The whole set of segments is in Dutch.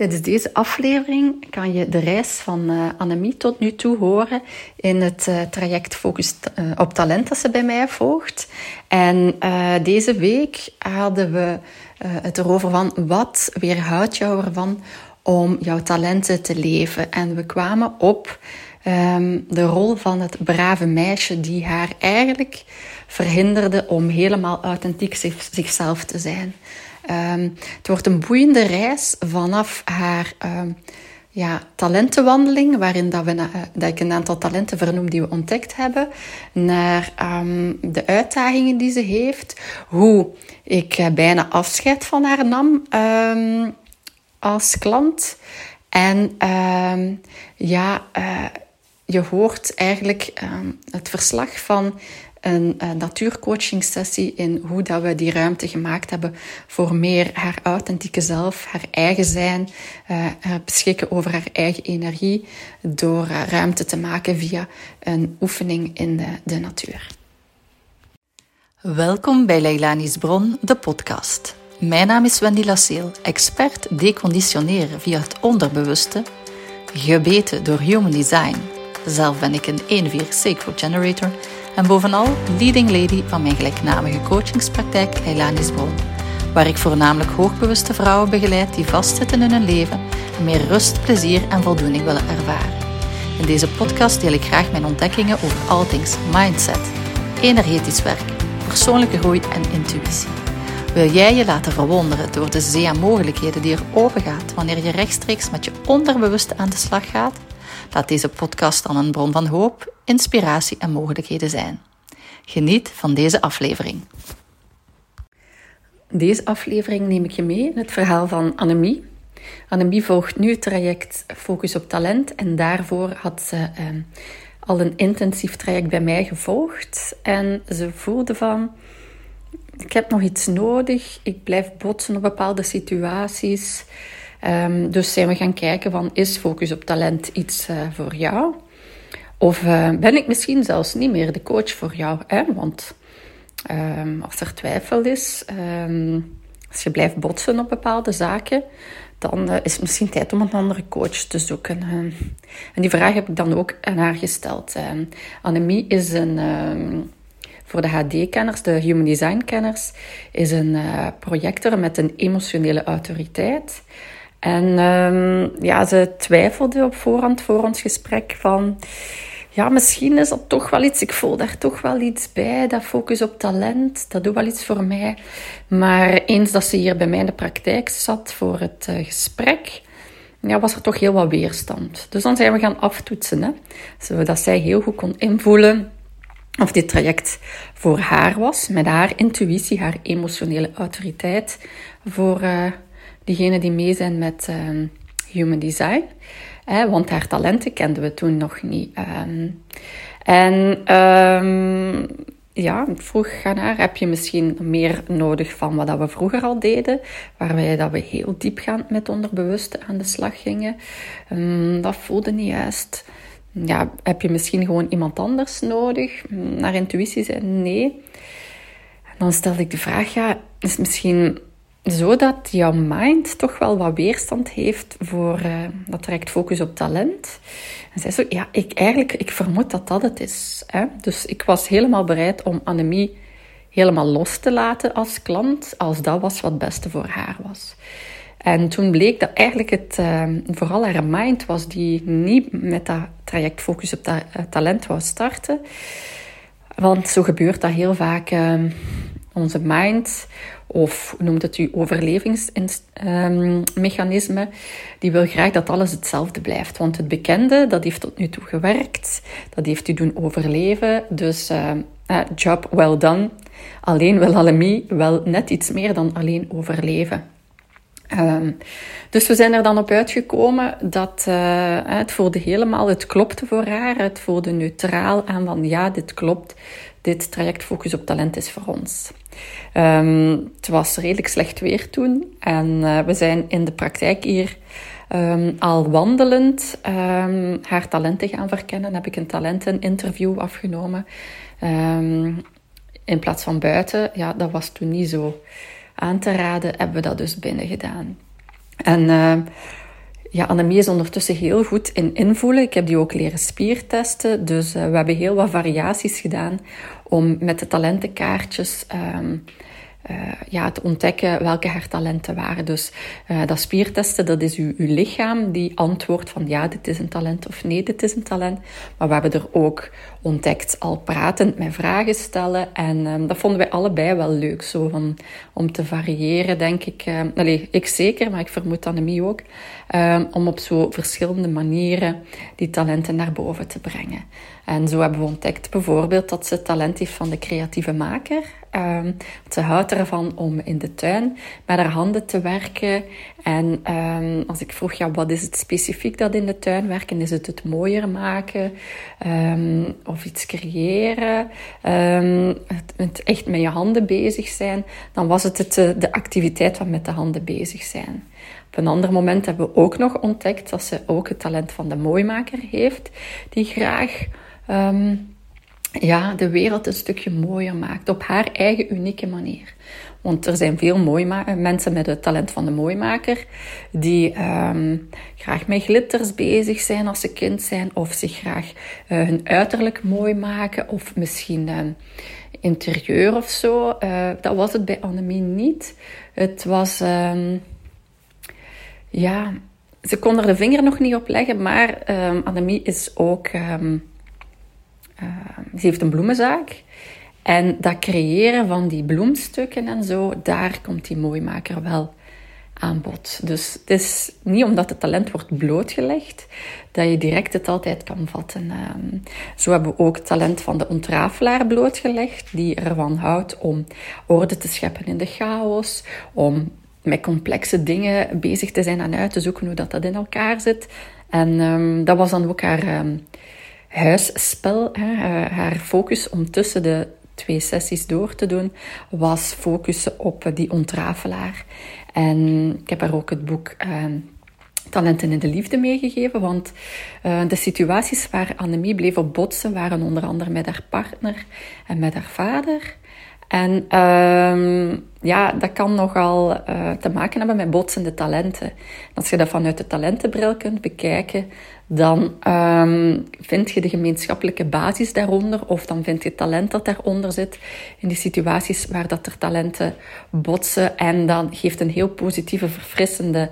Tijdens deze aflevering kan je de reis van uh, Annemie tot nu toe horen in het uh, traject Focus uh, op Talent dat ze bij mij volgt. En deze week hadden we het erover van wat weerhoudt jou ervan om jouw talenten te leven. En we kwamen op um, de rol van het brave meisje die haar eigenlijk verhinderde om helemaal authentiek zichzelf te zijn. Um, het wordt een boeiende reis vanaf haar um, ja, talentenwandeling, waarin dat, we, uh, dat ik een aantal talenten vernoem die we ontdekt hebben, naar um, de uitdagingen die ze heeft, hoe ik uh, bijna afscheid van haar nam als klant. En ja, uh, je hoort eigenlijk het verslag van een, een natuurcoaching sessie in hoe dat we die ruimte gemaakt hebben voor meer haar authentieke zelf, haar eigen zijn, uh, beschikken over haar eigen energie door ruimte te maken via een oefening in de, de natuur. Welkom bij Leilani's Bron, de podcast. Mijn naam is Wendy Lasseel, expert deconditioneren via het onderbewuste, gebeten door Human Design. Zelf ben ik een 1-4 Sacred Generator en bovenal leading lady van mijn gelijknamige coachingspraktijk Eilanis Bron, waar ik voornamelijk hoogbewuste vrouwen begeleid die vastzitten in hun leven en meer rust, plezier en voldoening willen ervaren. In deze podcast deel ik graag mijn ontdekkingen over all things mindset, energetisch werk, persoonlijke groei en intuïtie. Wil jij je laten verwonderen door de zee aan mogelijkheden die er open gaat wanneer je rechtstreeks met je onderbewuste aan de slag gaat? Laat deze podcast dan een bron van hoop, inspiratie en mogelijkheden zijn. Geniet van deze aflevering. Deze aflevering neem ik je mee in het verhaal van Annemie. Annemie volgt nu het traject Focus op Talent en daarvoor had ze eh, al een intensief traject bij mij gevolgd. En ze voelde van, ik heb nog iets nodig, ik blijf botsen op bepaalde situaties. Um, dus zijn we gaan kijken van, is focus op talent iets uh, voor jou? Of uh, ben ik misschien zelfs niet meer de coach voor jou? Hè? Want um, als er twijfel is, um, als je blijft botsen op bepaalde zaken, dan uh, is het misschien tijd om een andere coach te zoeken. en die vraag heb ik dan ook aan haar gesteld. Annemie is een voor de HD-kenners, de Human Design-kenners, is een projector met een emotionele autoriteit. En um, ja, ze twijfelde op voorhand voor ons gesprek van... Ja, misschien is dat toch wel iets. Ik voel daar toch wel iets bij. Dat focus op talent, dat doet wel iets voor mij. Maar eens dat ze hier bij mij in de praktijk zat voor het uh, gesprek, ja, was er toch heel wat weerstand. Dus dan zijn we gaan aftoetsen. Hè, zodat zij heel goed kon invoelen of dit traject voor haar was. Met haar intuïtie, haar emotionele autoriteit. Voor... Uh, diegenen die mee zijn met ehm, Human Design. Hè, want haar talenten kenden we toen nog niet. Ehm. en ehm, ja, ik vroeg haar, heb je misschien meer nodig van wat we vroeger al deden, waarbij dat we heel diepgaand met onderbewuste aan de slag gingen. dat voelde niet juist. Ja, heb je misschien gewoon iemand anders nodig? Naar intuïtie zei nee. Dan stelde ik de vraag, ja, is misschien zodat jouw mind toch wel wat weerstand heeft voor uh, dat traject focus op talent. En zei zo, ja, ik eigenlijk, ik vermoed dat dat het is. Hè? Dus ik was helemaal bereid om Annemie helemaal los te laten als klant, als dat was wat het beste voor haar was. En toen bleek dat eigenlijk het uh, vooral haar mind was die niet met dat traject focus op ta talent wou starten. Want zo gebeurt dat heel vaak. Uh, onze mind of noemt het u overlevingsmechanisme, die wil graag dat alles hetzelfde blijft. Want het bekende, dat heeft tot nu toe gewerkt, dat heeft u doen overleven, dus uh, job well done. Alleen wil wel net iets meer dan alleen overleven. Um, dus we zijn er dan op uitgekomen dat uh, het voelde helemaal, het klopte voor haar. Het voelde neutraal aan van ja, dit klopt. Dit traject Focus op Talent is voor ons. Um, het was redelijk slecht weer toen en uh, we zijn in de praktijk hier um, al wandelend haar talenten gaan verkennen. Heb ik een talenteninterview afgenomen in plaats van buiten. Ja, dat was toen niet zo aan te raden, hebben we dat dus binnen gedaan. En ja, Annemie is ondertussen heel goed in invoelen. Ik heb die ook leren spiertesten. Dus uh, we hebben heel wat variaties gedaan om met de talentenkaartjes um, uh, ja, te ontdekken welke haar talenten waren. Dus uh, dat spiertesten, dat is uw, uw lichaam die antwoordt van ja, dit is een talent of nee, dit is een talent. Maar we hebben er ook ontdekt al pratend met vragen stellen. En um, dat vonden wij allebei wel leuk, zo van, om te variëren, denk ik. Uh, allee, ik zeker, maar ik vermoed Annemie ook. Um, om op zo verschillende manieren die talenten naar boven te brengen. En zo hebben we ontdekt bijvoorbeeld dat ze talent heeft van de creatieve maker. Ze houdt ervan om in de tuin met haar handen te werken. En um, als ik vroeg, ja, wat is het specifiek dat in de tuin werken? Is het het mooier maken um, of iets creëren? Het, het, echt met je handen bezig zijn. Dan was het, het de activiteit van met de handen bezig zijn. Op een ander moment hebben we ook nog ontdekt dat ze ook het talent van de mooimaker heeft, die graag ja, de wereld een stukje mooier maakt op haar eigen unieke manier. Want er zijn veel mooi mensen met het talent van de mooimaker die um, graag met glitters bezig zijn als ze kind zijn, of zich graag uh, hun uiterlijk mooi maken, of misschien uh, interieur of zo. Uh, dat was het bij Annemie niet. Het was, um, ja, ze kon er de vinger nog niet op leggen, maar um, Annemie is ook. Ehm, ze heeft een bloemenzaak. En dat creëren van die bloemstukken en zo, daar komt die mooimaker wel aan bod. Dus het is niet omdat het talent wordt blootgelegd, dat je direct het altijd kan vatten. Ehm, zo hebben we ook het talent van de ontrafelaar blootgelegd, die ervan houdt om orde te scheppen in de chaos, om met complexe dingen bezig te zijn en uit te zoeken hoe dat, dat in elkaar zit. En um, dat was dan ook haar huisspel. Hè. Haar focus om tussen de twee sessies door te doen, was focussen op die ontrafelaar. En ik heb haar ook het boek uh, Talenten in de Liefde meegegeven, want uh, de situaties waar Annemie bleef op botsen waren onder andere met haar partner en met haar vader. En uh, ja, dat kan nogal uh, te maken hebben met botsende talenten. Als je dat vanuit de talentenbril kunt bekijken, dan um, vind je de gemeenschappelijke basis daaronder, of dan vind je talent dat daaronder zit in die situaties waar dat er talenten botsen. En dan geeft een heel positieve, verfrissende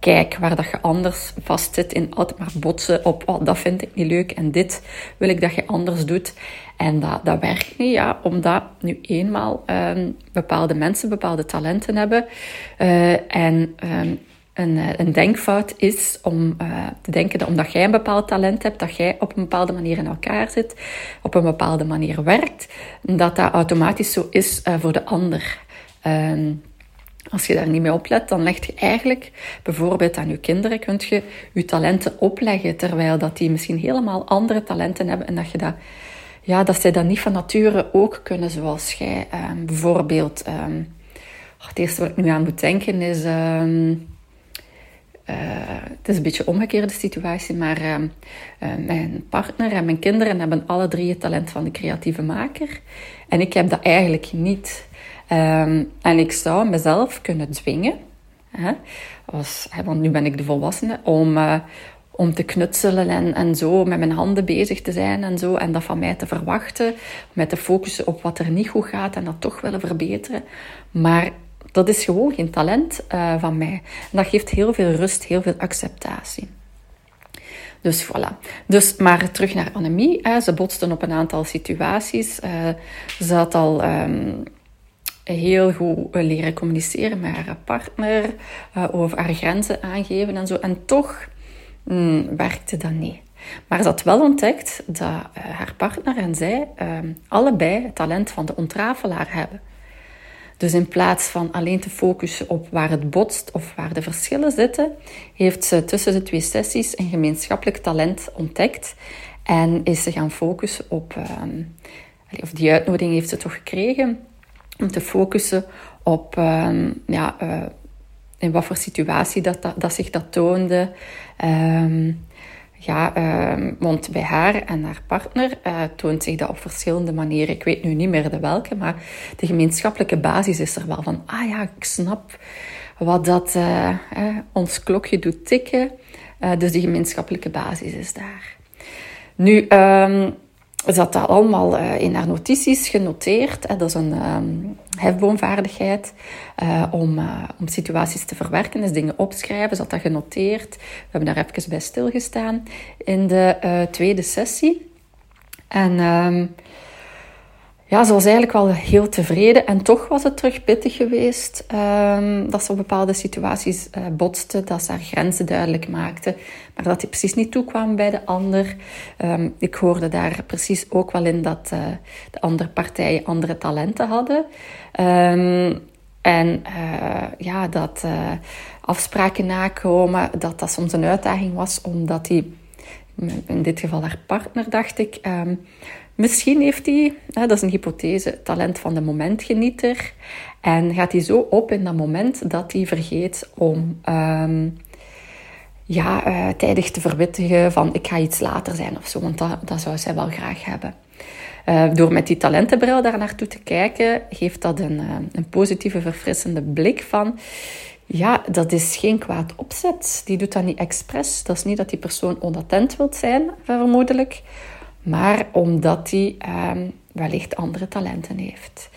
kijk, waar dat je anders vastzit in altijd maar botsen op oh, dat vind ik niet leuk en dit wil ik dat je anders doet. En dat, dat werkt niet, ja, omdat nu eenmaal um, bepaalde mensen bepaalde talenten hebben. Uh, en um, een, eh, een, denkfout is om uh, te denken dat omdat jij een bepaald talent hebt, dat jij op een bepaalde manier in elkaar zit, op een bepaalde manier werkt, dat dat automatisch zo is voor de ander. Uh, als je daar niet mee oplet, dan leg je eigenlijk bijvoorbeeld aan je kinderen, kunt je je talenten opleggen, terwijl dat die misschien helemaal andere talenten hebben en dat je dat, ja, dat zij dat niet van nature ook kunnen, zoals jij. Um, bijvoorbeeld, um, het eerste wat ik nu aan moet denken is, um, uh, het is een beetje omgekeerde situatie, maar uh, mijn partner en mijn kinderen hebben alle drie het talent van de creatieve maker. En ik heb dat eigenlijk niet. Um, en ik zou mezelf kunnen dwingen, hè, als, want nu ben ik de volwassene, om, uh, om te knutselen en, en zo met mijn handen bezig te zijn en zo. En dat van mij te verwachten, met te focussen op wat er niet goed gaat en dat toch willen verbeteren. Maar dat is gewoon geen talent uh, van mij. Dat geeft heel veel rust, heel veel acceptatie. Dus voilà. Dus, maar terug naar Annemie. Ze botsten op een aantal situaties. Uh, ze had al um, heel goed leren communiceren met haar partner, uh, over haar grenzen aangeven en zo. En toch mm, werkte dat niet. Maar ze had wel ontdekt dat uh, haar partner en zij uh, allebei het talent van de ontrafelaar hebben. Dus in plaats van alleen te focussen op waar het botst of waar de verschillen zitten, heeft ze tussen de twee sessies een gemeenschappelijk talent ontdekt en is ze gaan focussen op, um, of die uitnodiging heeft ze toch gekregen, om te focussen op um, ja, uh, in wat voor situatie dat, dat, zich dat toonde. Um, ja, uh, want bij haar en haar partner uh, toont zich dat op verschillende manieren. Ik weet nu niet meer de welke, maar de gemeenschappelijke basis is er wel van, ah ja, ik snap wat dat eh, ons klokje doet tikken. Dus die gemeenschappelijke basis is daar. Nu, zat dat allemaal uh, in haar notities genoteerd. Dat is een um, hefboomvaardigheid uh, om, om situaties te verwerken, dus dingen opschrijven. Had dat genoteerd. We hebben daar even bij stilgestaan in de tweede sessie. En um, ja, ze was eigenlijk wel heel tevreden. En toch was het terug pittig geweest um, dat ze op bepaalde situaties uh, botste, dat ze haar grenzen duidelijk maakte, maar dat die precies niet toekwam bij de ander. Um, ik hoorde daar precies ook wel in dat uh, de andere partijen andere talenten hadden. Um, en uh, ja, dat afspraken nakomen, dat dat soms een uitdaging was, omdat die, in dit geval haar partner, dacht ik Misschien heeft hij, dat is een hypothese, talent van de momentgenieter. En gaat hij zo op in dat moment dat hij vergeet om um, ja, uh, tijdig te verwittigen van ik ga iets later zijn of zo. Want dat, dat zou zij wel graag hebben. Uh, door met die talentenbril daar naartoe te kijken, geeft dat een, uh, een positieve, verfrissende blik van... Ja, dat is geen kwaad opzet. Die doet dat niet expres. Dat is niet dat die persoon onattent wilt zijn, vermoedelijk maar omdat hij um, wellicht andere talenten heeft.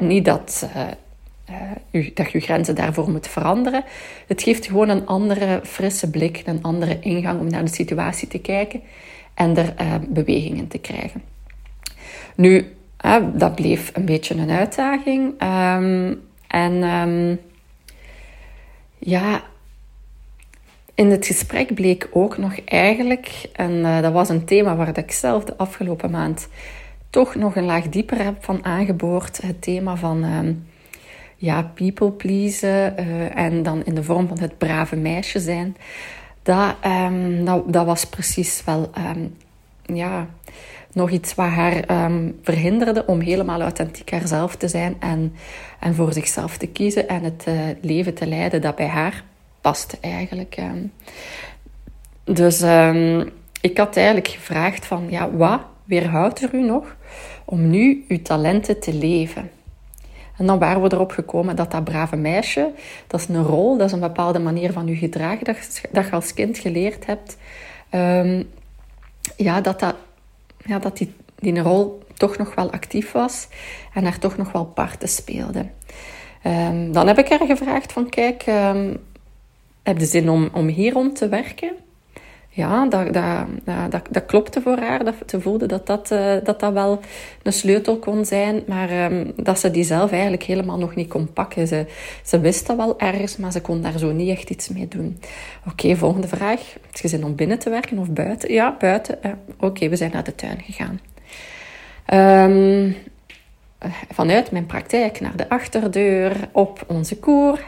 niet dat, uh, uh, dat je grenzen daarvoor moet veranderen. Het geeft gewoon een andere frisse blik, een andere ingang om naar de situatie te kijken en er uh, bewegingen te krijgen. Nu, dat bleef een beetje een uitdaging. Um, en ja, in het gesprek bleek ook nog eigenlijk, en uh, dat was een thema waar ik zelf de afgelopen maand toch nog een laag dieper heb van aangeboord, het thema van um, ja, people pleasen uh, en dan in de vorm van het brave meisje zijn. Dat, um, dat, was precies wel um, ja, nog iets wat haar verhinderde om helemaal authentiek haarzelf te zijn en, en voor zichzelf te kiezen en het uh, leven te leiden dat bij haar past eigenlijk. Ehm. Dus um, ik had eigenlijk gevraagd van, ja, wat weerhoudt er u nog om nu uw talenten te leven? En dan waren we erop gekomen dat dat brave meisje, dat is een rol, dat is een bepaalde manier van u gedragen dat, dat je als kind geleerd hebt. Um, ja, dat, dat, ja, dat die, die rol toch nog wel actief was en daar toch nog wel parten speelde. Dan heb ik haar gevraagd van, kijk, heb je zin om, om hier rond te werken? Ja, dat, dat, dat, dat klopte voor haar. Dat, ze voelde dat dat, uh, dat dat wel een sleutel kon zijn, maar um, dat ze die zelf eigenlijk helemaal nog niet kon pakken. Ze, ze wist dat wel ergens, maar ze kon daar zo niet echt iets mee doen. Oké, volgende vraag. Heb je zin om binnen te werken of buiten? Ja, buiten. Uh, Oké, we zijn naar de tuin gegaan. Um, vanuit mijn praktijk naar de achterdeur op onze koer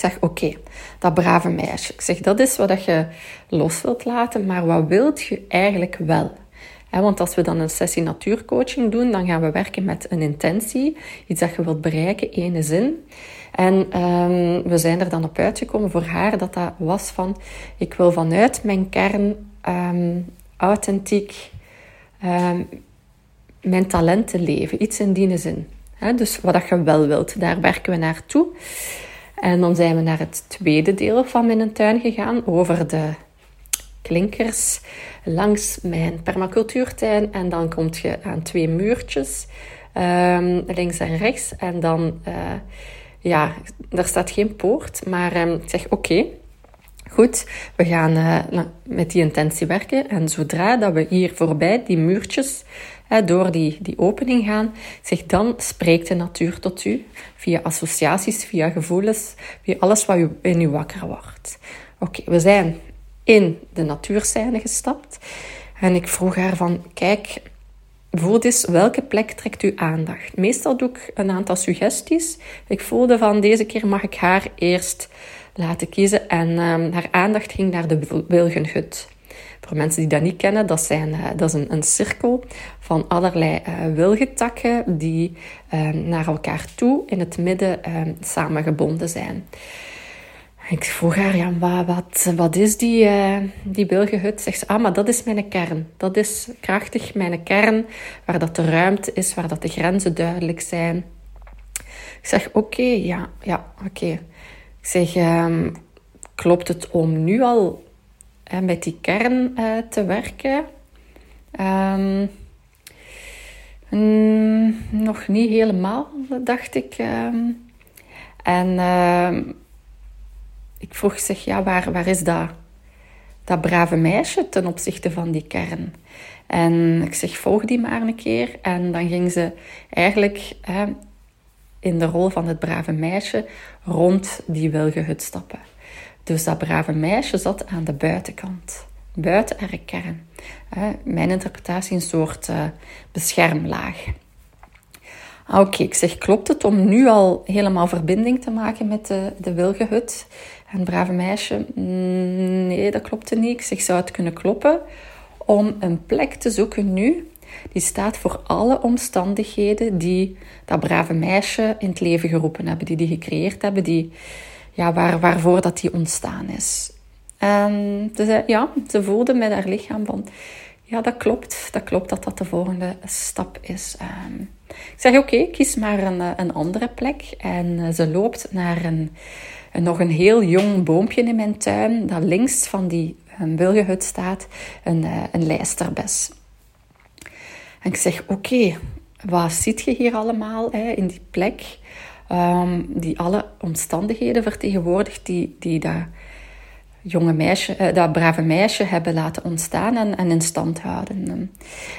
zeg, oké, dat brave meisje. Ik zeg, dat is wat je los wilt laten, maar wat wilt je eigenlijk wel? want als we dan een sessie natuurcoaching doen, dan gaan we werken met een intentie. Iets dat je wilt bereiken, ene zin. En um, we zijn er dan op uitgekomen voor haar dat dat was van... Ik wil vanuit mijn kern um, authentiek um, mijn talenten leven. Iets in die zin. dus wat dat je wel wilt, daar werken we naartoe. En dan zijn we naar het tweede deel van mijn tuin gegaan, over de klinkers langs mijn permacultuurtuin. En dan kom je aan twee muurtjes, um, links en rechts. En dan, uh, ja, daar staat geen poort, maar um, ik zeg oké. Goed, we gaan uh, met die intentie werken. En zodra dat we hier voorbij die muurtjes door die, die opening gaan, zeg dan spreekt de natuur tot u via associaties, via gevoelens, via alles wat u, in u wakker wordt. Oké, we zijn in de natuurscène gestapt en ik vroeg haar van, kijk, voel eens welke plek trekt uw aandacht. Meestal doe ik een aantal suggesties. Ik voelde van deze keer mag ik haar eerst laten kiezen en um, haar aandacht ging naar de wilgenhut. Voor mensen die dat niet kennen, dat, zijn, uh, dat is een, een, cirkel van allerlei uh, wilgetakken die uh, naar elkaar toe in het midden samengebonden zijn. Ik vroeg haar, ja, wat, wat, is die, uh, die wilgehut? Zegt ze, ah, maar dat is mijn kern. Dat is krachtig mijn kern, waar dat de ruimte is, waar dat de grenzen duidelijk zijn. Ik zeg, oké, ja, ja, oké. Ik zeg, ehm, klopt het om nu al met die kern uh, te werken? Um, nog niet helemaal, dacht ik. Um, en uh, ik vroeg zich, ja, waar, waar is dat, dat brave meisje ten opzichte van die kern? En ik zeg, volg die maar een keer. En dan ging ze eigenlijk in de rol van het brave meisje rond die wilgehut stappen. Dus dat brave meisje zat aan de buitenkant, buiten haar kern. Mijn interpretatie een soort uh, beschermlaag. Ah, oké, ik zeg, klopt het om nu al helemaal verbinding te maken met de, de wilgehut en brave meisje? Mm, nee, dat klopte niet. Ik zeg, zou het kunnen kloppen om een plek te zoeken nu die staat voor alle omstandigheden die dat brave meisje in het leven geroepen hebben, die die gecreëerd hebben, die, ja, waar, waarvoor dat die ontstaan is. En dus, ja, ze voelde met haar lichaam van, ja, dat klopt, dat klopt dat dat de volgende stap is. Um, ik zeg, oké, kies maar een, een andere plek. En uh, ze loopt naar een, een, nog een heel jong boompje in mijn tuin, dat links van die um, wilgehut staat, een, een lijsterbes. En ik zeg, oké, wat ziet je hier allemaal hè, in die plek? Um, die alle omstandigheden vertegenwoordigt die, die dat jonge meisje, uh, dat brave meisje hebben laten ontstaan en, en in stand houden.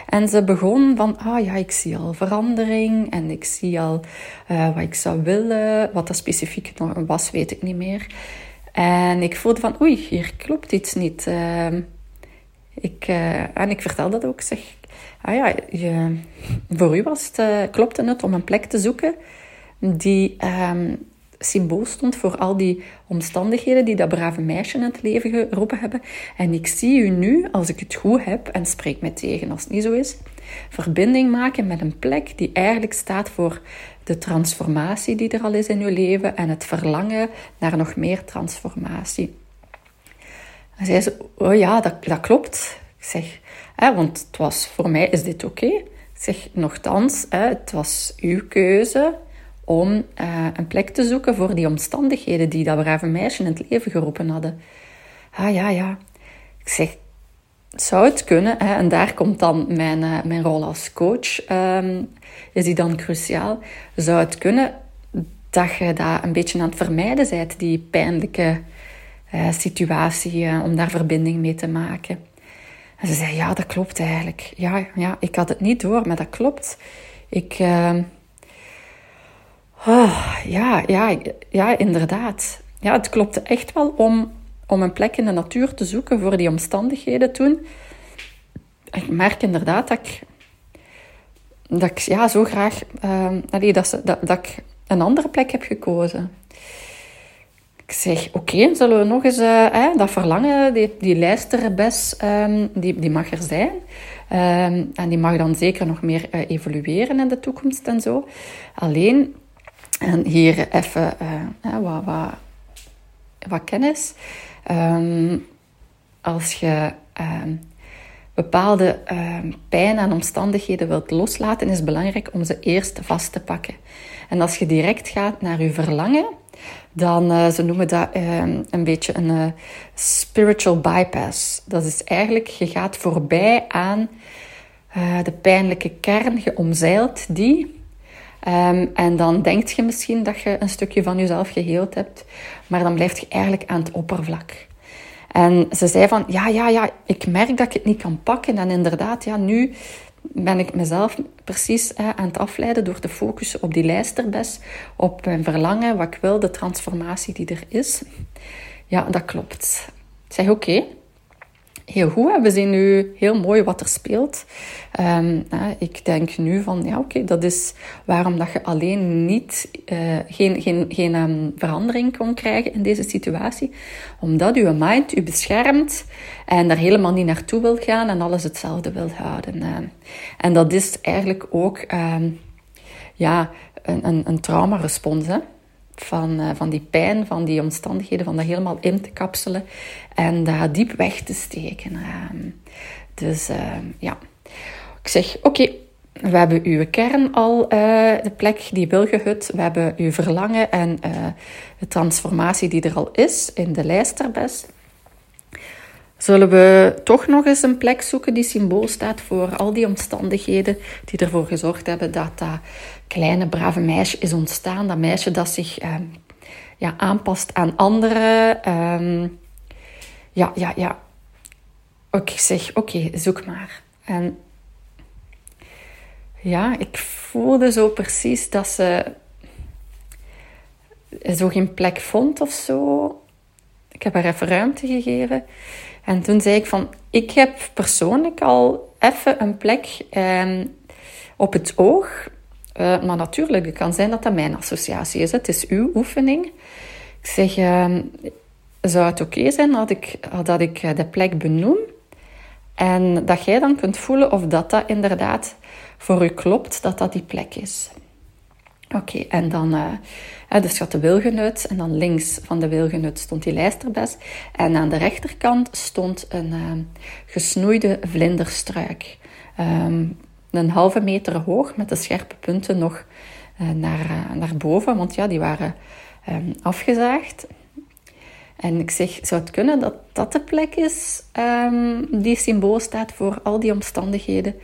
En ze begon van, ah ja, ik zie al verandering en ik zie al uh, wat ik zou willen. Wat dat specifiek was, weet ik niet meer. En ik voelde van, oei, hier klopt iets niet. Uh, ik, uh, en ik vertelde dat ook. Zeg, ah ja, je, voor u was het, klopte het om een plek te zoeken die um, symbool stond voor al die omstandigheden die dat brave meisje in het leven geroepen hebben. En ik zie u nu, als ik het goed heb, en spreek me tegen als het niet zo is, verbinding maken met een plek die eigenlijk staat voor de transformatie die er al is in uw leven en het verlangen naar nog meer transformatie. En zei ze, oh ja, dat, dat klopt. Ik zeg, hè, want het was, voor mij is dit oké. Ik zeg, nogthans, hè, het was uw keuze om uh, een plek te zoeken voor die omstandigheden die dat brave meisje in het leven geroepen hadden. Ah ja, ja. Ik zeg, zou het kunnen, hè, en daar komt dan mijn, uh, mijn rol als coach, um, is die dan cruciaal. Zou het kunnen dat je dat een beetje aan het vermijden bent, die pijnlijke uh, situatie, om daar verbinding mee te maken? En ze zei, ja, dat klopt eigenlijk. Ja, ja, ik had het niet door, maar dat klopt. Ik... Oh, ja, ja, ja, inderdaad. Ja, het klopte echt wel om, om een plek in de natuur te zoeken voor die omstandigheden toen. Ik merk inderdaad dat ik, dat ik ja, zo graag uh, dat, dat, dat ik een andere plek heb gekozen. Ik zeg, oké, zullen we nog eens uh, dat verlangen, die, die lijsterbes, um, die, die mag er zijn. Um, en die mag dan zeker nog meer uh, evolueren in de toekomst en zo. Alleen, en hier even uh, wat, wat, kennis. Um, als je um, bepaalde um, pijn en omstandigheden wilt loslaten, is het belangrijk om ze eerst vast te pakken. En als je direct gaat naar je verlangen, dan, uh, ze noemen dat een beetje een uh, spiritual bypass. Dat is eigenlijk, je gaat voorbij aan de pijnlijke kern, je omzeilt die Um, en dan denk je misschien dat je een stukje van jezelf geheeld hebt, maar dan blijf je eigenlijk aan het oppervlak. En ze zei van, ja, ja, ja, ik merk dat ik het niet kan pakken. En inderdaad, ja, nu ben ik mezelf precies aan het afleiden door te focussen op die lijsterbes, op mijn verlangen, wat ik wil, de transformatie die er is. Ja, dat klopt. Ik zeg, oké, heel. We zien nu heel mooi wat er speelt. Um, ik denk nu van, ja oké, dat is waarom dat je alleen niet, uh, geen, geen, geen um, verandering kon krijgen in deze situatie. Omdat je mind je beschermt en daar helemaal niet naartoe wil gaan en alles hetzelfde wil houden. En dat is eigenlijk ook um, ja, een, een, een traumarespons, hè van, uh, van die pijn, van die omstandigheden, van dat helemaal in te kapselen en dat diep weg te steken. Uh, dus uh, ja, ik zeg, oké, we hebben uw kern al, uh, de plek die wil gehut. We hebben uw verlangen en uh, de transformatie die er al is in de lijsterbes. Zullen we toch nog eens een plek zoeken die symbool staat voor al die omstandigheden die ervoor gezorgd hebben dat dat kleine brave meisje is ontstaan. Dat meisje dat zich uh, ja, aanpast aan anderen. Um, ja, ja, ja. Ik zeg, oké, zoek maar. En ja, ik voelde zo precies dat ze zo geen plek vond of zo. Ik heb haar even ruimte gegeven. En toen zei ik van, ik heb persoonlijk al even een plek eh, op het oog. Uh, maar natuurlijk, het kan zijn dat dat mijn associatie is. Het is uw oefening. Ik zeg, uh, zou het oké zijn dat ik, dat ik de plek benoem? En dat jij dan kunt voelen of dat dat inderdaad voor u klopt, dat dat die plek is. Oké, en dan, uh, dus de wilgenut en dan links van de wilgenut stond die lijsterbes. En aan de rechterkant stond een uh, gesnoeide vlinderstruik. Um, een halve meter hoog met de scherpe punten nog uh, naar, naar boven, want ja, die waren um, afgezaagd. En ik zeg, zou het kunnen dat dat de plek is um, die symbool staat voor al die omstandigheden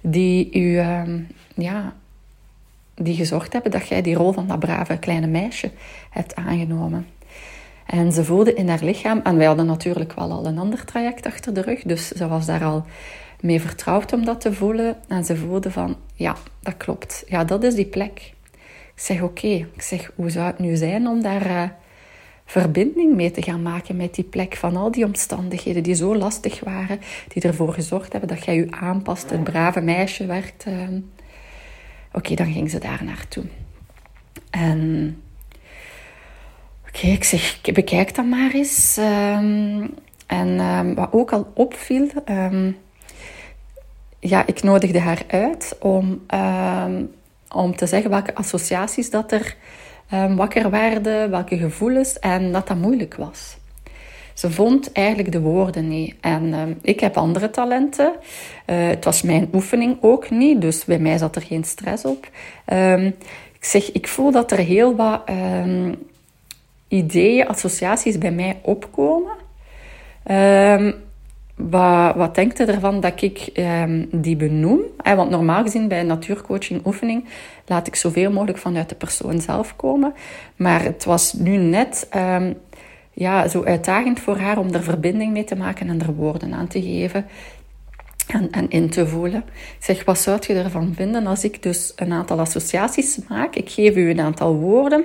die u, um, ja, die gezorgd hebben dat jij die rol van dat brave kleine meisje hebt aangenomen. En ze voelde in haar lichaam, en wij hadden natuurlijk wel al een ander traject achter de rug, dus ze was daar al mee vertrouwd om dat te voelen. En ze voelde van, ja, dat klopt. Ja, dat is die plek. Ik zeg, oké. Ik zeg, hoe zou het nu zijn om daar uh, verbinding mee te gaan maken met die plek van al die omstandigheden die zo lastig waren, die ervoor gezorgd hebben dat jij je aanpast, het brave meisje werd. Uh, Oké, dan ging ze daar naartoe. En oké, ik zeg, bekijk dat maar eens. Um, en um, wat ook al opviel, um, ja, ik nodigde haar uit om, om te zeggen welke associaties dat er wakker werden, welke gevoelens en dat dat moeilijk was. Ze vond eigenlijk de woorden niet. En uh, ik heb andere talenten. Uh, het was mijn oefening ook niet, dus bij mij zat er geen stress op. Ik zeg, ik voel dat er heel wat ideeën, associaties bij mij opkomen. Wat, wat denkt u ervan dat ik um, die benoem? Eh, want normaal gezien bij een natuurcoaching oefening laat ik zoveel mogelijk vanuit de persoon zelf komen. Maar het was nu net um, ja, zo uitdagend voor haar om er verbinding mee te maken en er woorden aan te geven en, in te voelen. Ik zeg, wat zou je ervan vinden als ik dus een aantal associaties maak? Ik geef u een aantal woorden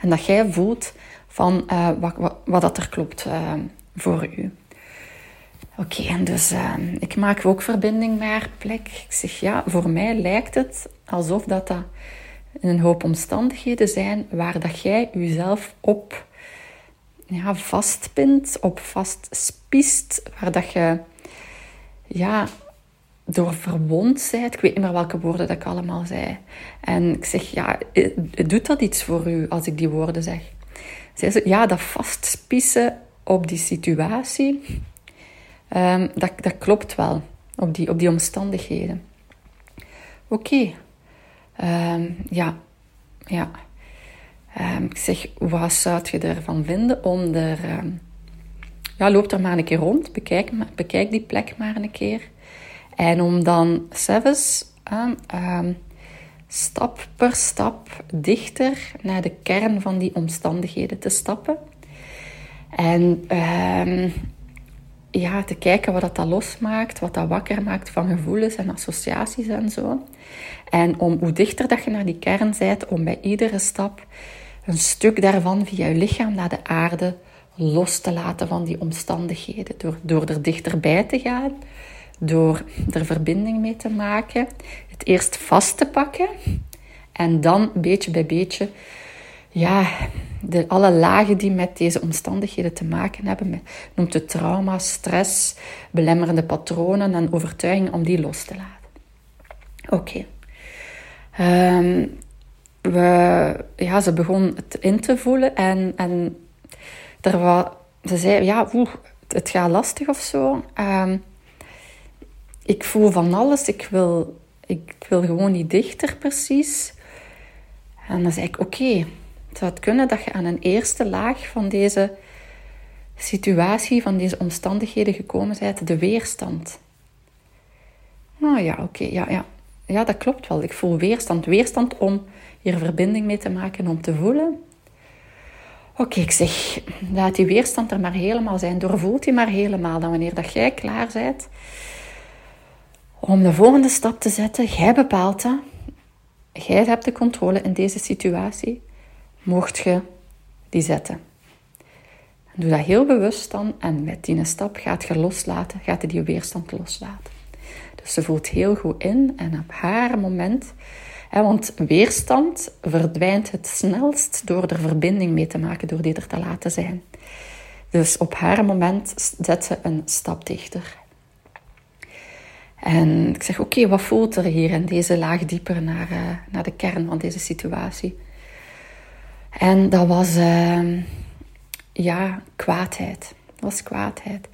en dat jij voelt van uh, wat, wat, dat er klopt uh, voor u. Oké, en dus uh, ik maak ook verbinding met haar plek. Ik zeg, ja, voor mij lijkt het alsof dat, dat een hoop omstandigheden zijn waar dat jij jezelf op ja, vastpint, op vastspiest, waar dat je ja, door verwond bent. Ik weet niet meer welke woorden dat ik allemaal zei. En ik zeg, ja, doet dat iets voor u als ik die woorden zeg? Zij ze, ja, dat vastspissen op die situatie, um, dat, dat klopt wel, op die, op die omstandigheden. Oké, um, ja, ja. Um, ik zeg, wat zou je ervan vinden om er... Um, ja, loop er maar een keer rond. Bekijk, bekijk die plek maar een keer. En om dan zelfs um, stap per stap dichter naar de kern van die omstandigheden te stappen. En ja, te kijken wat dat losmaakt, wat dat wakker maakt van gevoelens en associaties en zo. En om hoe dichter dat je naar die kern bent, om bij iedere stap een stuk daarvan via je lichaam naar de aarde los te laten van die omstandigheden. Door, door er dichterbij te gaan, door er verbinding mee te maken, het eerst vast te pakken en dan beetje bij beetje, ja, de, alle lagen die met deze omstandigheden te maken hebben, met, noemt het trauma, stress, belemmerende patronen en overtuigingen, om die los te laten. Oké. Ehm, we, ja, ze begon het in te voelen en, en er was, ze zei, ja, het gaat lastig of zo. Um, ik voel van alles. Ik wil, ik wil gewoon niet dichter precies. En dan zei ik, oké, het kunnen dat je aan een eerste laag van deze situatie, van deze omstandigheden gekomen bent, de weerstand. Nou ja, oké, ja, ja. ja, dat klopt wel. Ik voel weerstand. Weerstand om hier verbinding mee te maken, om te voelen. Oké, ik zeg, laat die weerstand er maar helemaal zijn. Doorvoelt die maar helemaal. Dan wanneer dat jij klaar bent om de volgende stap te zetten, jij bepaalt dat. Jij hebt de controle in deze situatie. Mocht je die zetten. Doe dat heel bewust dan en met die stap gaat je loslaten, gaat je die weerstand loslaten. Dus ze voelt heel goed in en op haar moment, hè, want weerstand verdwijnt het snelst door er verbinding mee te maken, door die er te laten zijn. Dus op haar moment zet ze een stap dichter. En ik zeg, oké, wat voelt er hier in deze laag dieper naar, uh, naar de kern van deze situatie? En dat was, uh, ja, kwaadheid. Dat was kwaadheid.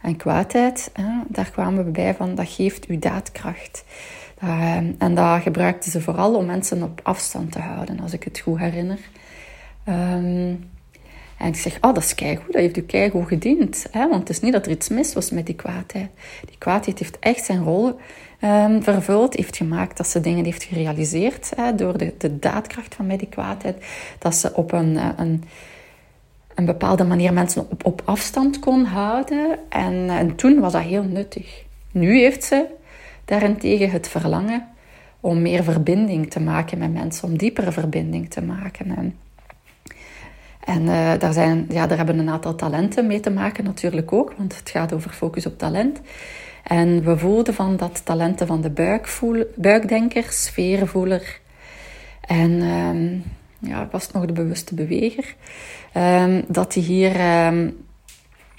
En kwaadheid, daar kwamen we bij van, dat geeft u daadkracht. Uh, en dat gebruikten ze vooral om mensen op afstand te houden, als ik het goed herinner. Um, en ik zeg, oh, dat is keigoed, dat heeft u keigoed gediend. Hè? Want het is niet dat er iets mis was met die kwaadheid. Die kwaadheid heeft echt zijn rol um, vervuld, heeft gemaakt dat ze dingen heeft gerealiseerd hè, door de, de daadkracht van met die kwaadheid. Dat ze op een, eh, een, een bepaalde manier mensen op, op afstand kon houden. En, en toen was dat heel nuttig. Nu heeft ze daarentegen het verlangen om meer verbinding te maken met mensen, om diepere verbinding te maken. En, en uh, daar, zijn, ja, daar hebben een aantal talenten mee te maken natuurlijk ook, want het gaat over focus op talent. En we voelden van dat talenten van de buikvoel, buikdenker, sfeervoeler en um, ja, was nog de bewuste beweger, um, dat die hier um,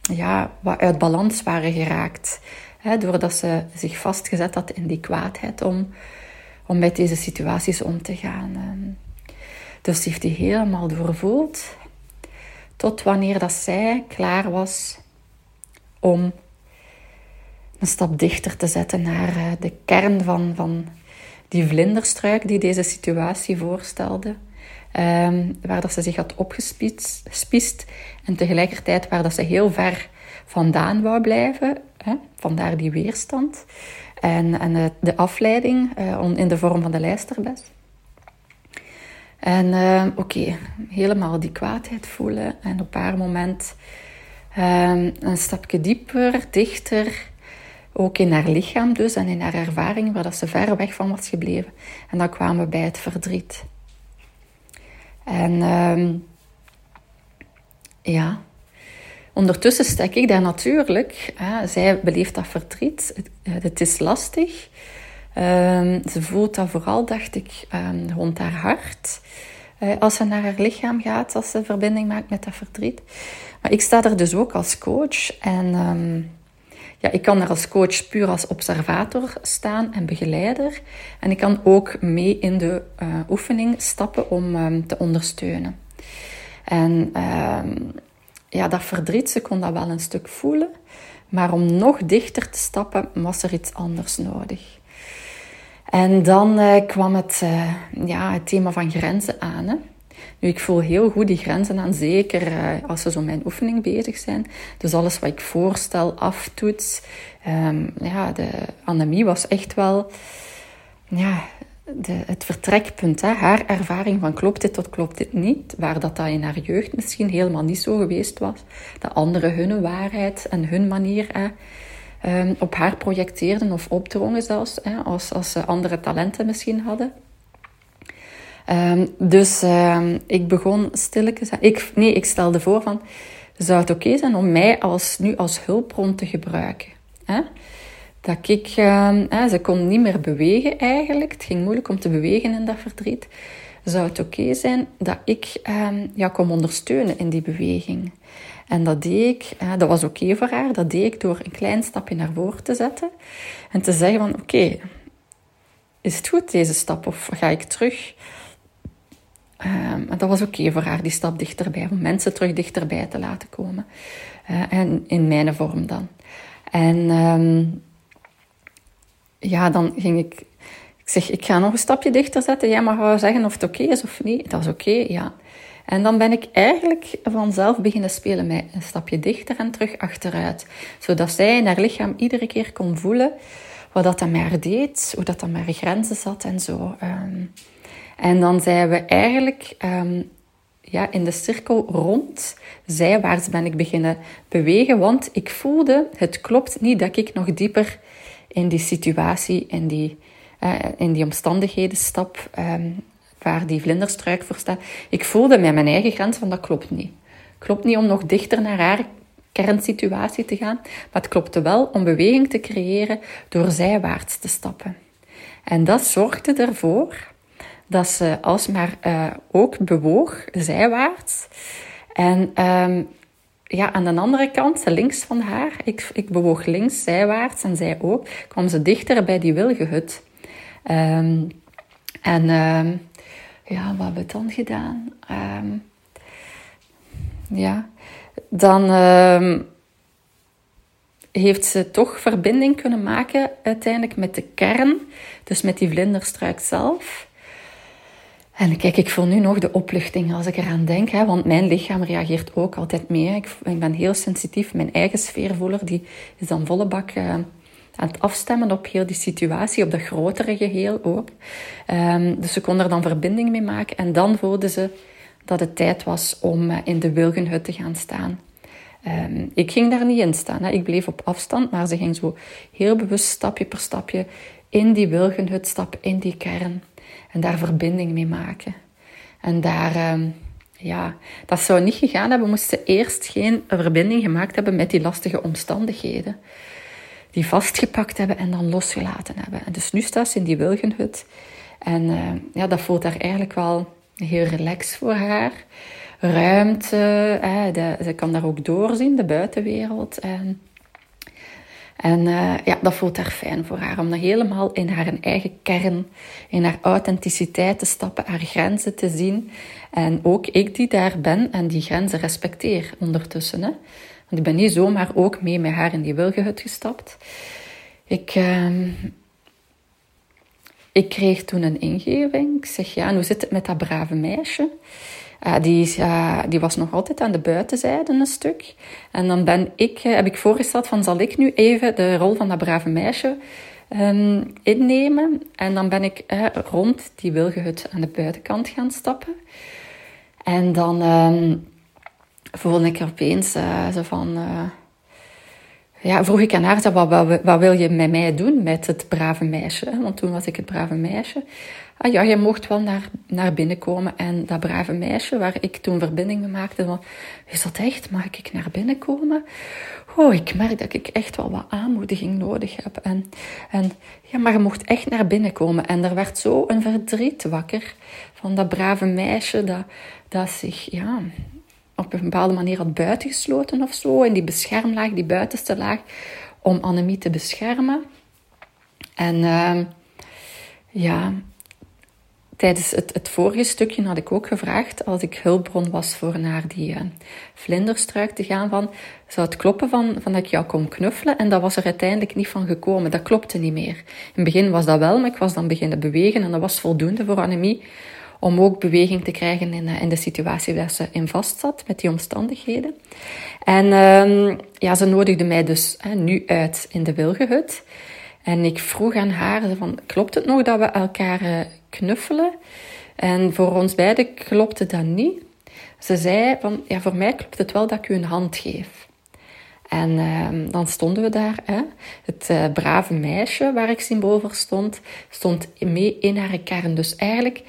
ja, wat uit balans waren geraakt. Hè, doordat ze zich vastgezet had in die kwaadheid om, om met deze situaties om te gaan. Dus die heeft die helemaal doorvoeld tot wanneer dat zij klaar was om een stap dichter te zetten naar eh, de kern van, van die vlinderstruik die deze situatie voorstelde. Um, waar dat ze zich had opgespiest en tegelijkertijd waar dat ze heel ver vandaan wou blijven. Hè? Vandaar die weerstand. En, en de, de afleiding uh, in de vorm van de lijsterbes. En uh, oké, helemaal die kwaadheid voelen. En op haar moment um, een stapje dieper, dichter. Ook in haar lichaam dus en in haar ervaring, waar dat ze ver weg van was gebleven. En dan kwamen we bij het verdriet. En um, ja, ondertussen stek ik daar natuurlijk. Zij beleeft dat verdriet. Het, het is lastig. Um, ze voelt dat vooral, dacht ik, um, rond haar hart. Uh, als ze naar haar lichaam gaat, als ze verbinding maakt met dat verdriet. Maar ik sta er dus ook als coach. En um, ja, ik kan er als coach puur als observator staan en begeleider. En ik kan ook mee in de uh, oefening stappen om te ondersteunen. En ja, dat verdriet, ze kon dat wel een stuk voelen. Maar om nog dichter te stappen, was er iets anders nodig. En dan uh, kwam het, uh, ja, het thema van grenzen aan. Hè. Nu, ik voel heel goed die grenzen aan, zeker uh, als ze zo mijn oefening bezig zijn. Dus alles wat ik voorstel, aftoets. Um, ja, de anemie was echt wel ja, de, het vertrekpunt. Hè. Haar ervaring van klopt dit tot klopt dit niet. Waar dat, dat in haar jeugd misschien helemaal niet zo geweest was. De anderen hun waarheid en hun manier... Hè, um, op haar projecteerden of opdrongen zelfs, als, ze andere talenten misschien hadden. Um, dus um, ik begon stilletjes... Ik, nee, ik stelde voor van... Zou het oké zijn om mij als, nu als hulpbron te gebruiken? Hè? Dat ik... Ze kon niet meer bewegen eigenlijk. Het ging moeilijk om te bewegen in dat verdriet. Zou het oké zijn dat ik ja, kon ondersteunen in die beweging? En dat deed ik, dat was oké voor haar, dat deed ik door een klein stapje naar voren te zetten. En te zeggen van, oké, is het goed deze stap of ga ik terug? Um, dat was oké voor haar, die stap dichterbij, om mensen terug dichterbij te laten komen. Uh, en in mijn vorm dan. En um, ja, dan ging ik Ik zeg, ik ga nog een stapje dichter zetten. Jij mag wel zeggen of het oké is of niet. Dat is oké, ja. En dan ben ik eigenlijk vanzelf beginnen spelen met een stapje dichter en terug achteruit. Zodat zij in haar lichaam iedere keer kon voelen wat dat met haar deed, hoe dat aan haar grenzen zat en zo. Ehm, en dan zijn we eigenlijk ehm, ja, in de cirkel rond, zijwaarts ben ik beginnen bewegen, want ik voelde, het klopt niet dat ik nog dieper in die situatie, in die, uh, in die omstandigheden stap, um, waar die vlinderstruik voor staat. Ik voelde met mijn eigen grens van dat klopt niet. Klopt niet om nog dichter naar haar kernsituatie te gaan, maar het klopte wel om beweging te creëren door zijwaarts te stappen. En dat zorgde ervoor dat ze alsmaar uh, ook bewoog, zijwaarts. En ehm, ja, aan de andere kant, links van haar, ik, ik bewoog links, zijwaarts en zij ook, kwam ze dichter bij die wilgehut. Um, en ehm, ja, wat hebben we dan gedaan? ja, dan heeft ze toch verbinding kunnen maken uiteindelijk met de kern, dus met die vlinderstruik zelf. En kijk, ik voel nu nog de opluchting als ik eraan denk, hè, want mijn lichaam reageert ook altijd mee. Ik, ik ben heel sensitief. Mijn eigen sfeervoeler die is dan volle bak uh, aan het afstemmen op heel die situatie, op dat grotere geheel ook. Um, dus ze kon er dan verbinding mee maken. En dan voelde ze dat het tijd was om uh, in de wilgenhut te gaan staan. Um, ik ging daar niet in staan. Ik bleef op afstand, maar ze ging zo heel bewust stapje per stapje in die wilgenhut, stap in die kern. En daar verbinding mee maken. En daar, ehm, ja, dat zou niet gegaan hebben, moesten eerst geen verbinding gemaakt hebben met die lastige omstandigheden. Die vastgepakt hebben en dan losgelaten hebben. En dus nu staat ze in die wilgenhut. En uh, ja, dat voelt daar eigenlijk wel heel relaxed voor haar. Ruimte, ze kan daar ook doorzien, de buitenwereld. En en uh, ja, dat voelt haar fijn voor haar. Om helemaal in haar eigen kern, in haar authenticiteit te stappen, haar grenzen te zien. En ook ik die daar ben en die grenzen respecteer ondertussen. Hè. Want ik ben niet zomaar ook mee met haar in die wilgehut gestapt. Ik, uh, ik kreeg toen een ingeving. Ik zeg, ja, hoe zit het met dat brave meisje? Uh, die, uh, die was nog altijd aan de buitenzijde een stuk. En dan ben ik, uh, heb ik voorgesteld van zal ik nu even de rol van dat brave meisje um, innemen. En dan ben ik rond die wilgehut aan de buitenkant gaan stappen. En dan um, voelde ik opeens zo van... ja, vroeg ik aan haar, wat, wat, wat, wil je met mij doen, met het brave meisje? Want toen was ik het brave meisje ah ja, je mocht wel naar, naar binnen komen. En dat brave meisje waar ik toen verbinding mee maakte, van, is dat echt? Mag ik naar binnen komen? Oh, ik merk dat ik echt wel wat aanmoediging nodig heb. En, en ja, maar je mocht echt naar binnen komen. En er werd zo een verdriet wakker van dat brave meisje dat, dat zich, ja, op een bepaalde manier had buitengesloten of zo. In die beschermlaag, die buitenste laag, om Annemie te beschermen. En uh, ja, Tijdens het, het, vorige stukje had ik ook gevraagd, als ik hulpbron was voor naar die uh, vlinderstruik te gaan, van, zou het kloppen van, van dat ik jou kon knuffelen? En dat was er uiteindelijk niet van gekomen. Dat klopte niet meer. In het begin was dat wel, maar ik was dan beginnen bewegen en dat was voldoende voor Annemie om ook beweging te krijgen in, uh, in de situatie waar ze in vast zat, met die omstandigheden. En uh, ja, ze nodigde mij dus uh, nu uit in de wilgehut. En ik vroeg aan haar, van, klopt het nog dat we elkaar uh, knuffelen? En voor ons beiden klopte dat niet. Ze zei van, ja, voor mij klopt het wel dat ik u een hand geef. En uh, dan stonden we daar. Hè. Het uh, brave meisje waar ik symbool voor stond, stond mee in haar kern. Dus eigenlijk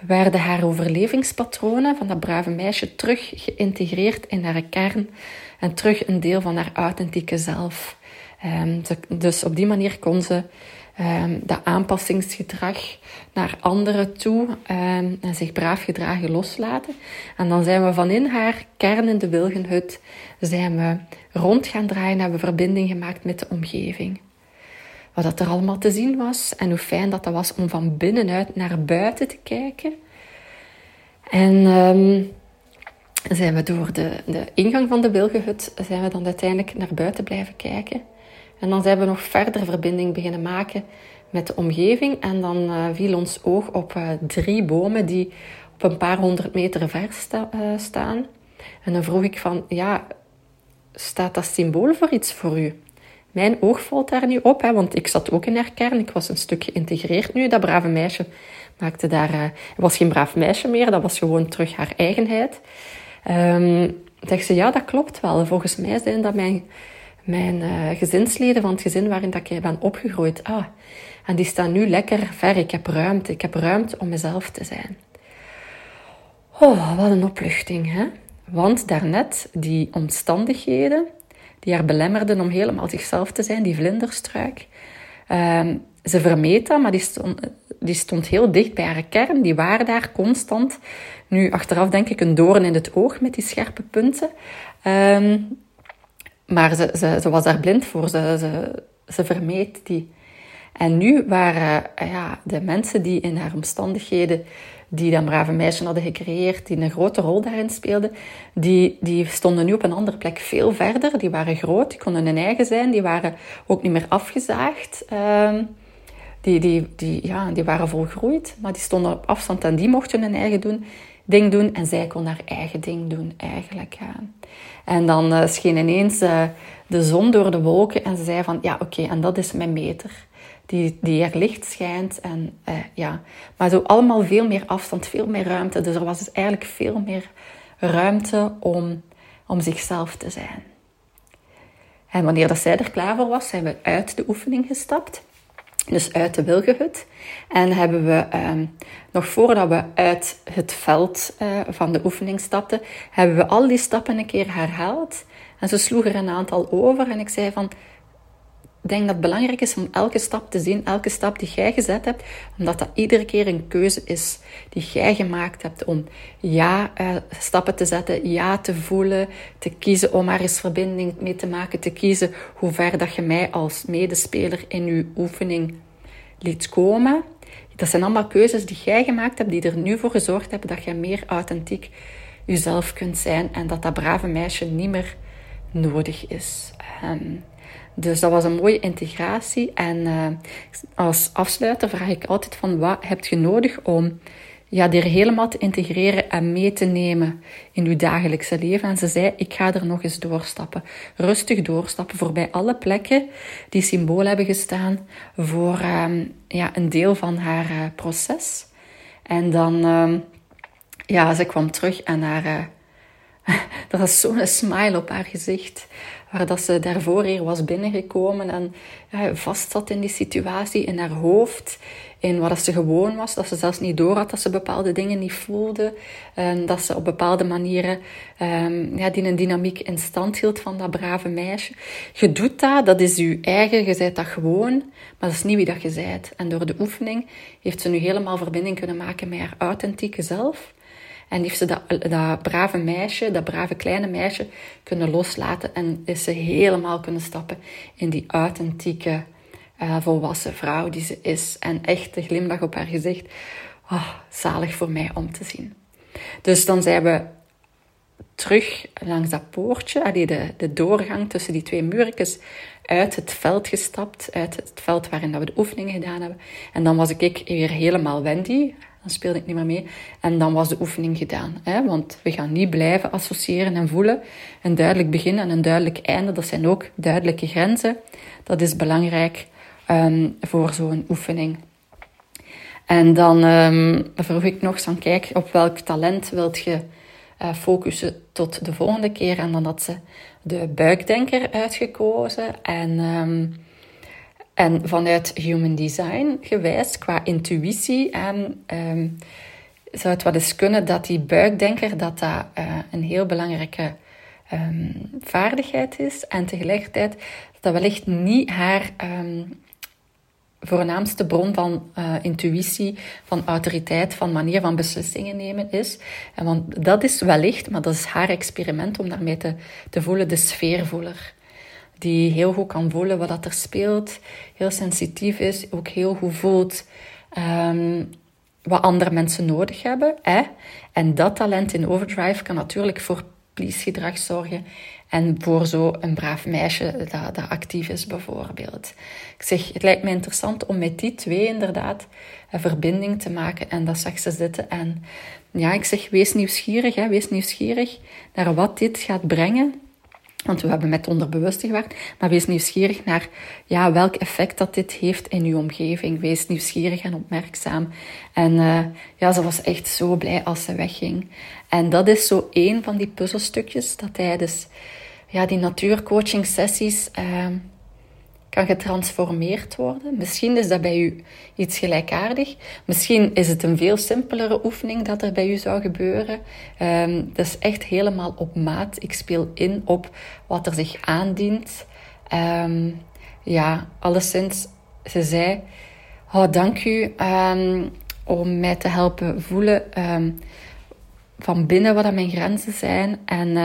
werden haar overlevingspatronen van dat brave meisje terug geïntegreerd in haar kern en terug een deel van haar authentieke zelf. Um, dus op die manier kon ze um, dat aanpassingsgedrag naar anderen toe um, en zich braaf gedragen loslaten. En dan zijn we van in haar kern in de wilgenhut zijn we rond gaan draaien, hebben verbinding gemaakt met de omgeving. Wat dat er allemaal te zien was en hoe fijn dat dat was om van binnenuit naar buiten te kijken. En um, zijn we door de, de ingang van de wilgenhut zijn we dan uiteindelijk naar buiten blijven kijken. En dan zijn we nog verder verbinding beginnen maken met de omgeving. En dan uh, viel ons oog op uh, drie bomen die op een paar honderd meter ver uh, staan. En dan vroeg ik van, ja, staat dat symbool voor iets voor u? Mijn oog valt daar nu op, hè, want ik zat ook in haar kern. Ik was een stuk geïntegreerd nu. Dat brave meisje maakte daar... Uh, was geen braaf meisje meer, dat was gewoon terug haar eigenheid. Um, zegt ze, ja, dat klopt wel. Volgens mij zijn dat mijn, mijn uh, gezinsleden van het gezin waarin dat ik ben opgegroeid. Ah, en die staan nu lekker ver. Ik heb ruimte. Ik heb ruimte om mezelf te zijn. Oh, wat een opluchting, hè? Want daarnet, die omstandigheden die haar belemmerden om helemaal zichzelf te zijn, die vlinderstruik. Um, ze vermeed dat, maar die stond, die stond heel dicht bij haar kern. Die waren daar constant. Nu, achteraf denk ik een doorn in het oog met die scherpe punten. Um, maar ze, ze, was daar blind voor. Ze, ze, ze vermeed die. En nu waren ja, de mensen die in haar omstandigheden die dat brave meisje hadden gecreëerd, die een grote rol daarin speelden, die, die stonden nu op een andere plek veel verder. Die waren groot, die konden hun eigen zijn, die waren ook niet meer afgezaagd. Uh, die, die, die, ja, die waren volgroeid, maar die stonden op afstand en die mochten hun eigen doen, ding doen en zij kon haar eigen ding doen eigenlijk. En dan uh, scheen ineens uh, de zon door de wolken en ze zei van ja oké, en dat is mijn meter die, die er licht schijnt. En, eh, ja. Maar zo allemaal veel meer afstand, veel meer ruimte. Dus er was dus eigenlijk veel meer ruimte om, om zichzelf te zijn. En wanneer dat zij er klaar voor was, zijn we uit de oefening gestapt. Dus uit de wilgehut. En hebben we, ehm, nog voordat we uit het veld uh, van de oefening stapten, hebben we al die stappen een keer herhaald. En ze sloeg er een aantal over. En ik zei van, denk dat het belangrijk is om elke stap te zien, elke stap die jij gezet hebt, omdat dat iedere keer een keuze is die jij gemaakt hebt om ja uh, stappen te zetten, ja te voelen, te kiezen om er eens verbinding mee te maken, te kiezen hoe ver dat je mij als medespeler in je oefening liet komen. Dat zijn allemaal keuzes die jij gemaakt hebt, die er nu voor gezorgd hebben dat jij meer authentiek jezelf kunt zijn en dat dat brave meisje niet meer nodig is. Um, dus dat was een mooie integratie. En uh, als afsluiter vraag ik altijd van wat heb je nodig om ja, die helemaal te integreren en mee te nemen in je dagelijkse leven. En ze zei, ik ga er nog eens doorstappen. Rustig doorstappen voorbij alle plekken die symbool hebben gestaan voor um, ja, een deel van haar uh, proces. En dan, um, ja, ze kwam terug en haar... Uh, er was zo'n smile op haar gezicht waar dat ze daarvoor hier was binnengekomen en ja, vast zat in die situatie, in haar hoofd, in wat ze gewoon was, dat ze zelfs niet door had dat ze bepaalde dingen niet voelde, en dat ze op bepaalde manieren um, ja, die een dynamiek in stand hield van dat brave meisje. Je doet dat, dat is je eigen, je zei dat gewoon, maar dat is niet wie dat je bent. En door de oefening heeft ze nu helemaal verbinding kunnen maken met haar authentieke zelf. En heeft ze dat, dat brave meisje, dat brave kleine meisje, kunnen loslaten. En is ze helemaal kunnen stappen in die authentieke, uh, volwassen vrouw die ze is. En echt de glimlach op haar gezicht. Oh, zalig voor mij om te zien. Dus dan zijn we terug langs dat poortje, allee, de, de doorgang tussen die twee muurtjes, uit het veld gestapt, uit het veld waarin we de oefeningen gedaan hebben. En dan was ik weer helemaal Wendy, dan speelde ik niet meer mee. En dan was de oefening gedaan. Hè? Want we gaan niet blijven associëren en voelen. Een duidelijk begin en een duidelijk einde, dat zijn ook duidelijke grenzen. Dat is belangrijk um, voor zo'n oefening. En dan um, vroeg ik nog van, kijk, op welk talent wilt je uh, focussen tot de volgende keer? En dan had ze de buikdenker uitgekozen. En... Um, en vanuit human design gewijs, qua intuïtie, en, um, zou het wel eens kunnen dat die buikdenker dat dat, uh, een heel belangrijke um, vaardigheid is. En tegelijkertijd dat dat wellicht niet haar um, voornaamste bron van uh, intuïtie, van autoriteit, van manier van beslissingen nemen is. En want dat is wellicht, maar dat is haar experiment om daarmee te, te voelen, de sfeervoeler die heel goed kan voelen wat dat er speelt, heel sensitief is, ook heel goed voelt um, wat andere mensen nodig hebben. Hè? En dat talent in overdrive kan natuurlijk voor please-gedrag zorgen En voor zo'n braaf meisje dat, dat actief is, bijvoorbeeld. Ik zeg, het lijkt me interessant om met die twee inderdaad een verbinding te maken. En dat zag ze zitten. En ja, ik zeg, wees nieuwsgierig, hè, wees nieuwsgierig naar wat dit gaat brengen. Want we hebben met onderbewuste gewerkt. Maar wees nieuwsgierig naar ja, welk effect dat dit heeft in uw omgeving. Wees nieuwsgierig en opmerkzaam. En uh, ja, ze was echt zo blij als ze wegging. En dat is zo één van die puzzelstukjes dat tijdens ja, die natuurcoaching sessies... Uh, kan getransformeerd worden. Misschien is dat bij u iets gelijkaardig. Misschien is het een veel simpelere oefening dat er bij u zou gebeuren. Um, dat is echt helemaal op maat. Ik speel in op wat er zich aandient. Um, ja, alleszins, ze zei... Oh, dank u um, om mij te helpen voelen van binnen wat mijn grenzen zijn. En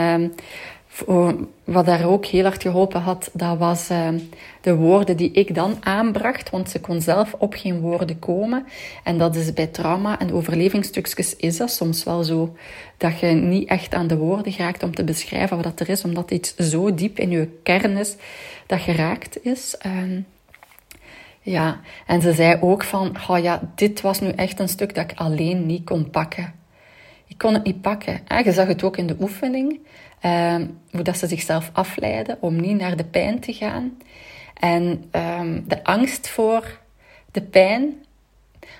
wat daar ook heel hard geholpen had, dat was uh, de woorden die ik dan aanbracht, want ze kon zelf op geen woorden komen. En dat is bij trauma en overlevingsstukjes is dat soms wel zo, dat je niet echt aan de woorden raakt om te beschrijven wat er is, omdat iets zo diep in je kern is dat geraakt is. Uh, ja, en ze zei ook van, oh ja, dit was nu echt een stuk dat ik alleen niet kon pakken. Ik kon het niet pakken. Je zag het ook in de oefening. Um, hoe dat ze zichzelf afleiden om niet naar de pijn te gaan. En um, de angst voor de pijn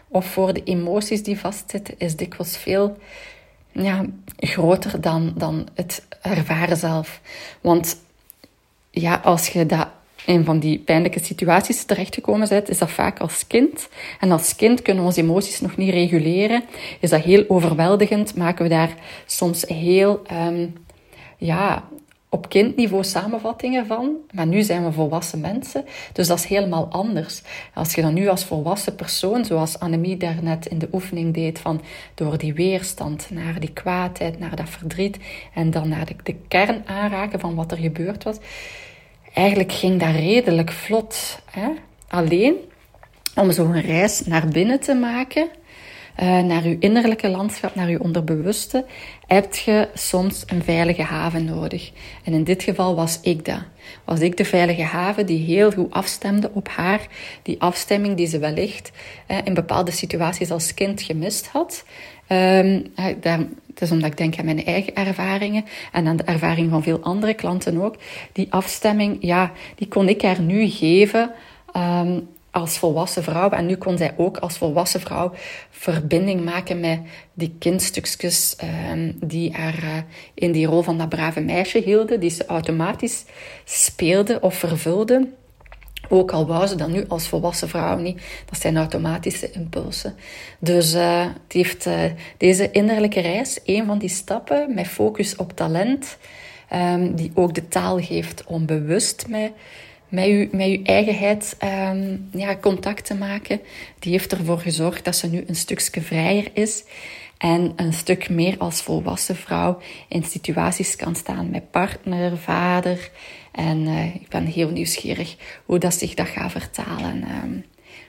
of voor de emoties die vastzitten is dikwijls veel ja, groter dan, dan het ervaren zelf. Want ja, als je dat in van die pijnlijke situaties terechtgekomen bent, is dat vaak als kind. En als kind kunnen we onze emoties nog niet reguleren. Is dat heel overweldigend, maken we daar soms heel um, ja, op kindniveau samenvattingen van, maar nu zijn we volwassen mensen, dus dat is helemaal anders. Als je dan nu als volwassen persoon, zoals Annemie daarnet in de oefening deed, van door die weerstand naar die kwaadheid, naar dat verdriet en dan naar de kern aanraken van wat er gebeurd was, eigenlijk ging dat redelijk vlot. Hè? Alleen om zo'n reis naar binnen te maken, uh, naar uw innerlijke landschap, naar uw onderbewuste, heb je soms een veilige haven nodig. En in dit geval was ik dat. Was ik de veilige haven die heel goed afstemde op haar. Die afstemming die ze wellicht uh, in bepaalde situaties als kind gemist had. Um, het is omdat ik denk aan mijn eigen ervaringen en aan de ervaring van veel andere klanten ook. Die afstemming, ja, die kon ik haar nu geven. Um, als volwassen vrouw. En nu kon zij ook als volwassen vrouw verbinding maken met die kindstukjes um, die haar uh, in die rol van dat brave meisje hielden, die ze automatisch speelde of vervulde. Ook al wou ze dat nu als volwassen vrouw niet. Dat zijn automatische impulsen. Dus uh, heeft uh, deze innerlijke reis, een van die stappen met focus op talent, um, die ook de taal geeft om bewust met met met uw eigenheid um, ja, contact te maken. Die heeft ervoor gezorgd dat ze nu een stukje vrijer is. En een stuk meer als volwassen vrouw in situaties kan staan met partner, vader. En uh, ik ben heel nieuwsgierig hoe dat zich dat gaat vertalen. Um,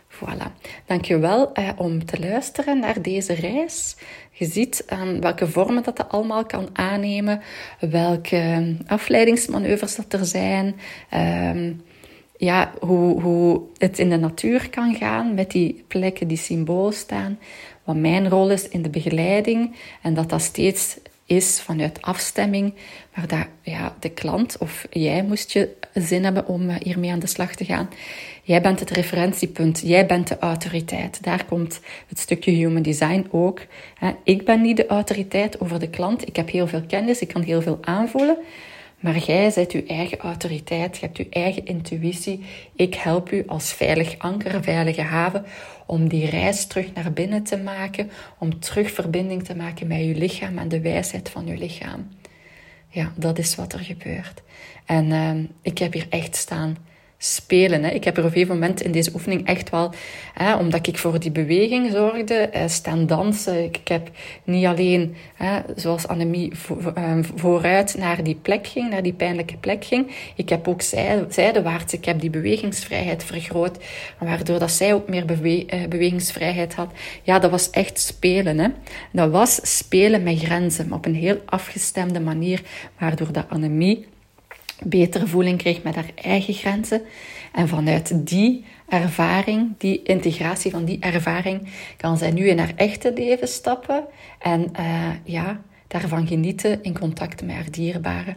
voilà. Dankjewel uh, om te luisteren naar deze reis. Je ziet um, welke vormen dat, dat allemaal kan aannemen, welke afleidingsmanoeuvres dat er zijn. Ja, hoe, hoe het in de natuur kan gaan met die plekken die symbool staan. Wat mijn rol is in de begeleiding. En dat dat steeds is vanuit afstemming. Maar dat ja, de klant of jij moest je zin hebben om eh, hiermee aan de slag te gaan. Jij bent het referentiepunt. Jij bent de autoriteit. Daar komt het stukje human design ook. Ik ben niet de autoriteit over de klant. Ik heb heel veel kennis. Ik kan heel veel aanvoelen. Maar jij zet je eigen autoriteit, je hebt je eigen intuïtie. Ik help u als veilig anker, veilige haven, om die reis terug naar binnen te maken, om terug verbinding te maken met je lichaam en de wijsheid van je lichaam. Ja, dat is wat er gebeurt. En uh, ik heb hier echt staan spelen. Hè. Ik heb er op een moment in deze oefening echt wel, hè, omdat ik voor die beweging zorgde, eh, staan dansen. Ik, heb niet alleen, hè, zoals Annemie, eh, vooruit naar die plek ging, naar die pijnlijke plek ging. Ik heb ook zijde, zijdewaarts, ik heb die bewegingsvrijheid vergroot, waardoor dat zij ook meer eh, bewegingsvrijheid had. Ja, dat was echt spelen. Hè. Dat was spelen met grenzen, op een heel afgestemde manier, waardoor dat Annemie betere voeling kreeg met haar eigen grenzen. En vanuit die ervaring, die integratie van die ervaring, kan zij nu in haar echte leven stappen en uh, ja, daarvan genieten in contact met haar dierbaren.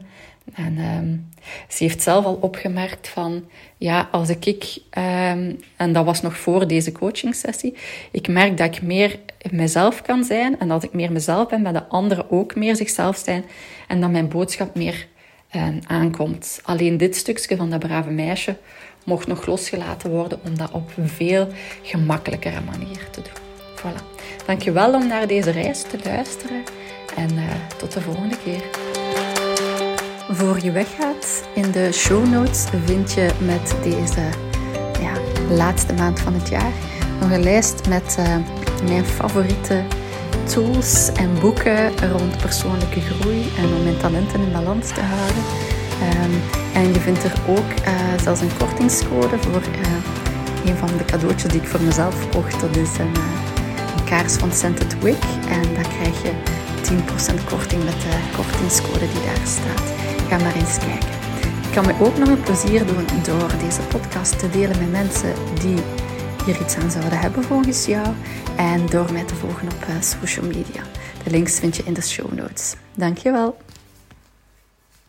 En um, ze heeft zelf al opgemerkt van, ja, als ik, um, en dat was nog voor deze coaching sessie, ik merk dat ik meer mezelf kan zijn en dat ik meer mezelf ben, maar de anderen ook meer zichzelf zijn en dat mijn boodschap meer aankomt. Alleen dit stukje van dat brave meisje mocht nog losgelaten worden om dat op een veel gemakkelijkere manier te doen. Voilà. Dankjewel om naar deze reis te luisteren en uh, tot de volgende keer. Voor je weggaat, in de show notes vind je met deze ja, laatste maand van het jaar nog een lijst met uh, mijn favoriete tools en boeken rond persoonlijke groei en om mijn talenten in balans te houden. Um, en je vindt er ook uh, zelfs een kortingscode voor uh, een van de cadeautjes die ik voor mezelf kocht. Dat is een, uh, een kaars van Scented Wick. En daar krijg je 10% korting met de kortingscode die daar staat. Ga maar eens kijken. Ik kan me ook nog een plezier doen door deze podcast te delen met mensen die hier iets aan zouden hebben volgens jou. En door mij te volgen op social media. De links vind je in de show notes. Dankjewel.